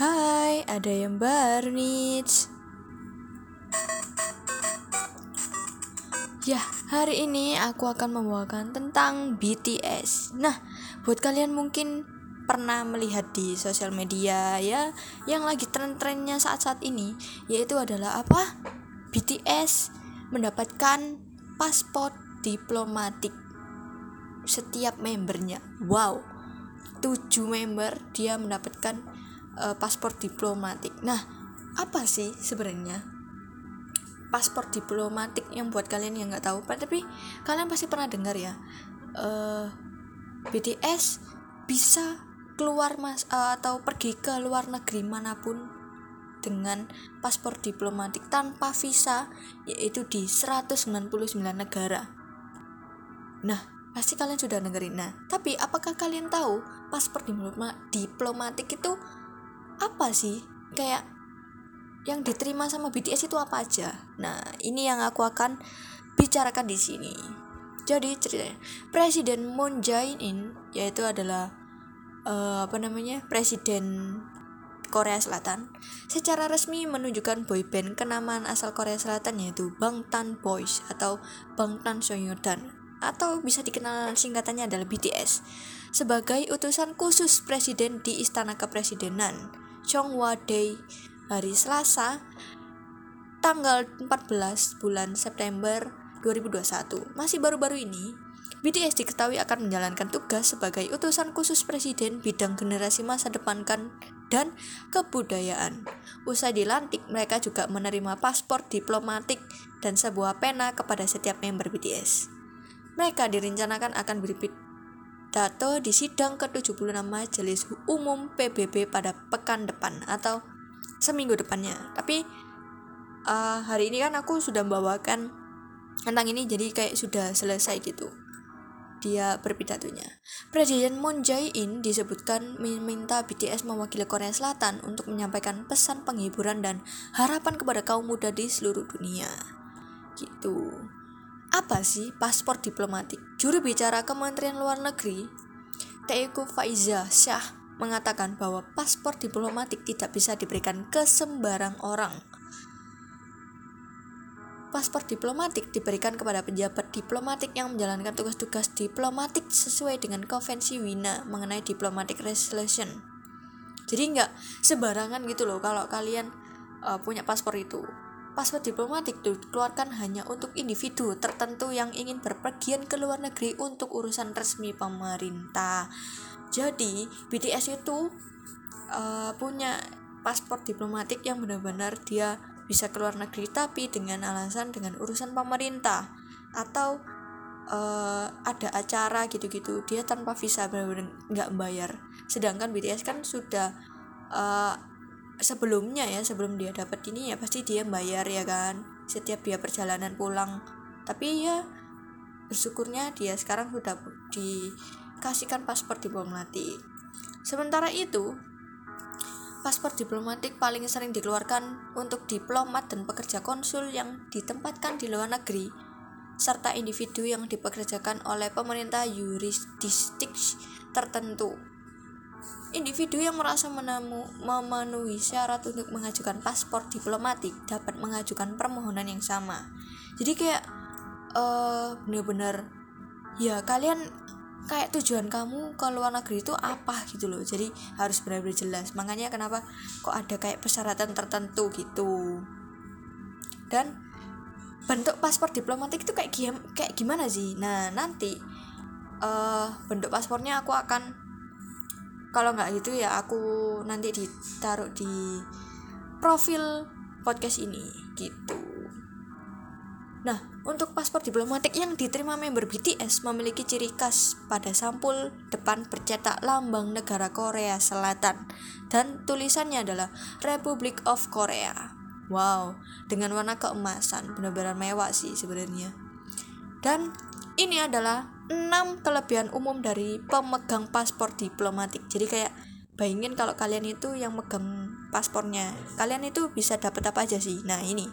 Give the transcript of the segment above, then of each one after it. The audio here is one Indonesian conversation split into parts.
Hai, ada yang baru nih. Ya, hari ini aku akan membawakan tentang BTS. Nah, buat kalian mungkin pernah melihat di sosial media ya yang lagi tren-trennya saat-saat ini yaitu adalah apa? BTS mendapatkan paspor diplomatik setiap membernya. Wow. 7 member dia mendapatkan uh, paspor diplomatik. Nah, apa sih sebenarnya paspor diplomatik yang buat kalian yang nggak tahu tapi kalian pasti pernah dengar ya uh, eh, BTS bisa keluar mas uh, atau pergi ke luar negeri mana pun dengan paspor diplomatik tanpa visa yaitu di 199 negara. Nah, pasti kalian sudah dengerin. Nah, tapi apakah kalian tahu paspor diplomatik itu apa sih? Kayak yang diterima sama BTS itu apa aja? Nah, ini yang aku akan bicarakan di sini. Jadi ceritanya, Presiden Moon Jae-in yaitu adalah uh, apa namanya? Presiden Korea Selatan secara resmi menunjukkan boyband kenamaan asal Korea Selatan yaitu Bangtan Boys atau Bangtan Sonyeondan atau bisa dikenal singkatannya adalah BTS sebagai utusan khusus presiden di Istana Kepresidenan Chonghwa Day hari Selasa tanggal 14 bulan September 2021. Masih baru-baru ini, BTS diketahui akan menjalankan tugas sebagai utusan khusus presiden bidang generasi masa depan kan dan kebudayaan. Usai dilantik, mereka juga menerima paspor diplomatik dan sebuah pena kepada setiap member BTS. Mereka direncanakan akan pidato di sidang ke-76 Majelis Umum PBB pada pekan depan atau seminggu depannya. Tapi uh, hari ini kan aku sudah membawakan tentang ini jadi kayak sudah selesai gitu. Dia berpidatonya. Presiden Moon Jae-in disebutkan meminta BTS mewakili Korea Selatan untuk menyampaikan pesan penghiburan dan harapan kepada kaum muda di seluruh dunia. Gitu. Apa sih paspor diplomatik? Juru bicara Kementerian Luar Negeri, Teuku Faiza Syah, mengatakan bahwa paspor diplomatik tidak bisa diberikan ke sembarang orang. Paspor diplomatik diberikan kepada pejabat diplomatik yang menjalankan tugas-tugas diplomatik sesuai dengan konvensi Wina mengenai diplomatic resolution. Jadi nggak sembarangan gitu loh kalau kalian uh, punya paspor itu Paspor diplomatik dikeluarkan hanya untuk individu tertentu yang ingin berpergian ke luar negeri untuk urusan resmi pemerintah. Jadi, BTS itu uh, punya paspor diplomatik yang benar-benar dia bisa keluar negeri tapi dengan alasan dengan urusan pemerintah atau uh, ada acara gitu-gitu dia tanpa visa benar-benar nggak bayar sedangkan BTS kan sudah uh, sebelumnya ya sebelum dia dapat ini ya pasti dia bayar ya kan setiap dia perjalanan pulang. Tapi ya bersyukurnya dia sekarang sudah dikasihkan paspor diplomatik. Sementara itu paspor diplomatik paling sering dikeluarkan untuk diplomat dan pekerja konsul yang ditempatkan di luar negeri serta individu yang dipekerjakan oleh pemerintah yurisdiktik tertentu Individu yang merasa menemu, memenuhi syarat untuk mengajukan paspor diplomatik dapat mengajukan permohonan yang sama. Jadi kayak uh, bener-bener ya kalian kayak tujuan kamu ke luar negeri itu apa gitu loh. Jadi harus benar-benar jelas. Makanya kenapa kok ada kayak persyaratan tertentu gitu. Dan bentuk paspor diplomatik itu kayak kayak gimana sih? Nah, nanti uh, bentuk paspornya aku akan kalau nggak gitu ya aku nanti ditaruh di profil podcast ini gitu Nah, untuk paspor diplomatik yang diterima member BTS memiliki ciri khas pada sampul depan bercetak lambang negara Korea Selatan dan tulisannya adalah Republic of Korea. Wow, dengan warna keemasan, benar-benar mewah sih sebenarnya. Dan ini adalah 6 kelebihan umum dari pemegang paspor diplomatik. Jadi kayak bayangin kalau kalian itu yang megang paspornya, kalian itu bisa dapat apa aja sih? Nah, ini.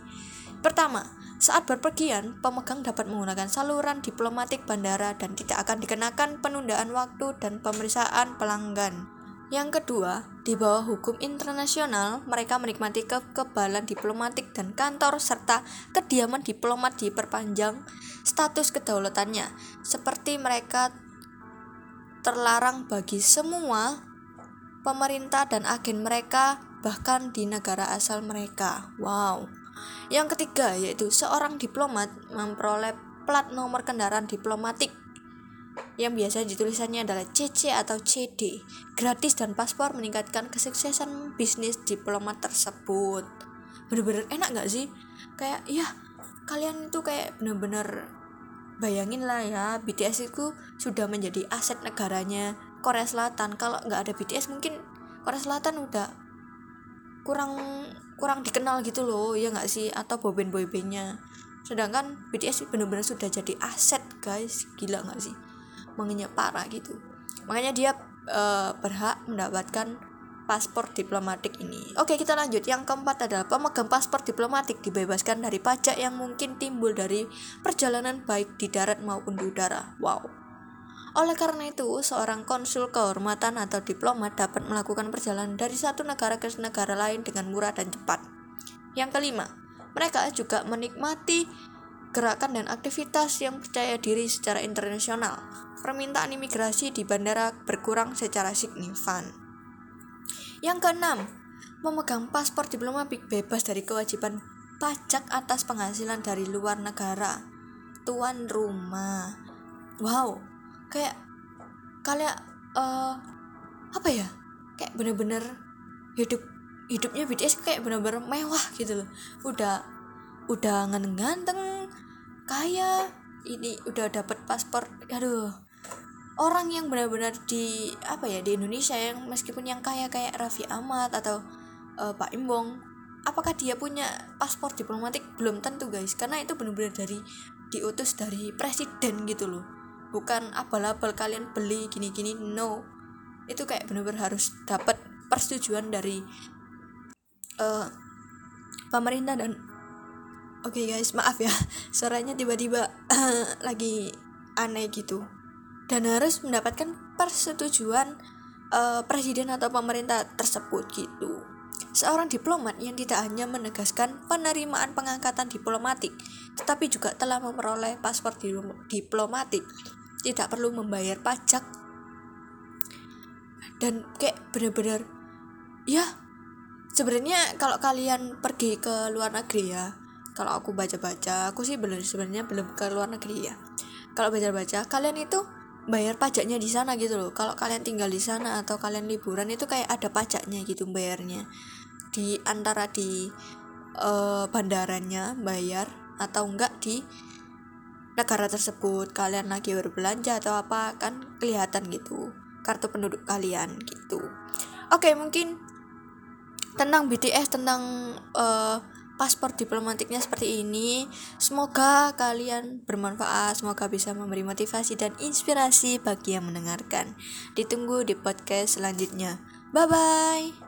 Pertama, saat berpergian, pemegang dapat menggunakan saluran diplomatik bandara dan tidak akan dikenakan penundaan waktu dan pemeriksaan pelanggan. Yang kedua, di bawah hukum internasional, mereka menikmati kekebalan diplomatik dan kantor serta kediaman diplomat diperpanjang status kedaulatannya, seperti mereka terlarang bagi semua pemerintah dan agen mereka bahkan di negara asal mereka. Wow. Yang ketiga yaitu seorang diplomat memperoleh plat nomor kendaraan diplomatik yang biasa ditulisannya adalah CC atau CD. Gratis dan paspor meningkatkan kesuksesan bisnis diplomat tersebut. Bener-bener enak gak sih? Kayak ya kalian itu kayak bener-bener bayangin lah ya BTS itu sudah menjadi aset negaranya Korea Selatan. Kalau nggak ada BTS mungkin Korea Selatan udah kurang kurang dikenal gitu loh ya nggak sih atau boyband boybandnya sedangkan BTS bener-bener sudah jadi aset guys gila nggak sih mengenyak parah gitu makanya dia uh, berhak mendapatkan paspor diplomatik ini. Oke, kita lanjut. Yang keempat adalah pemegang paspor diplomatik dibebaskan dari pajak yang mungkin timbul dari perjalanan baik di darat maupun di udara. Wow. Oleh karena itu, seorang konsul kehormatan atau diplomat dapat melakukan perjalanan dari satu negara ke negara lain dengan murah dan cepat. Yang kelima, mereka juga menikmati gerakan dan aktivitas yang percaya diri secara internasional. Permintaan imigrasi di bandara berkurang secara signifikan. Yang keenam, memegang paspor diplomatik bebas dari kewajiban pajak atas penghasilan dari luar negara. Tuan rumah. Wow, kayak kalian uh, apa ya? Kayak bener-bener hidup hidupnya BTS kayak bener-bener mewah gitu loh. Udah udah ganteng kaya ini udah dapat paspor aduh. Orang yang benar-benar di apa ya di Indonesia yang meskipun yang kaya kayak Raffi Ahmad atau uh, Pak Imbong apakah dia punya paspor diplomatik? Belum tentu guys. Karena itu benar-benar dari diutus dari presiden gitu loh. Bukan abal-abal kalian beli gini-gini no. Itu kayak benar-benar harus dapat persetujuan dari uh, pemerintah dan Oke okay guys, maaf ya, suaranya tiba-tiba lagi aneh gitu. Dan harus mendapatkan persetujuan uh, presiden atau pemerintah tersebut gitu. Seorang diplomat yang tidak hanya menegaskan penerimaan pengangkatan diplomatik, tetapi juga telah memperoleh paspor diplomatik, tidak perlu membayar pajak dan kayak bener-bener ya sebenarnya kalau kalian pergi ke luar negeri ya kalau aku baca-baca aku sih belum sebenarnya belum ke luar negeri ya. Kalau baca-baca kalian itu bayar pajaknya di sana gitu loh. Kalau kalian tinggal di sana atau kalian liburan itu kayak ada pajaknya gitu bayarnya. Di antara di uh, bandaranya bayar atau enggak di negara tersebut. Kalian lagi berbelanja atau apa kan kelihatan gitu. Kartu penduduk kalian gitu. Oke mungkin tentang BTS tentang uh, paspor diplomatiknya seperti ini. Semoga kalian bermanfaat, semoga bisa memberi motivasi dan inspirasi bagi yang mendengarkan. Ditunggu di podcast selanjutnya. Bye bye.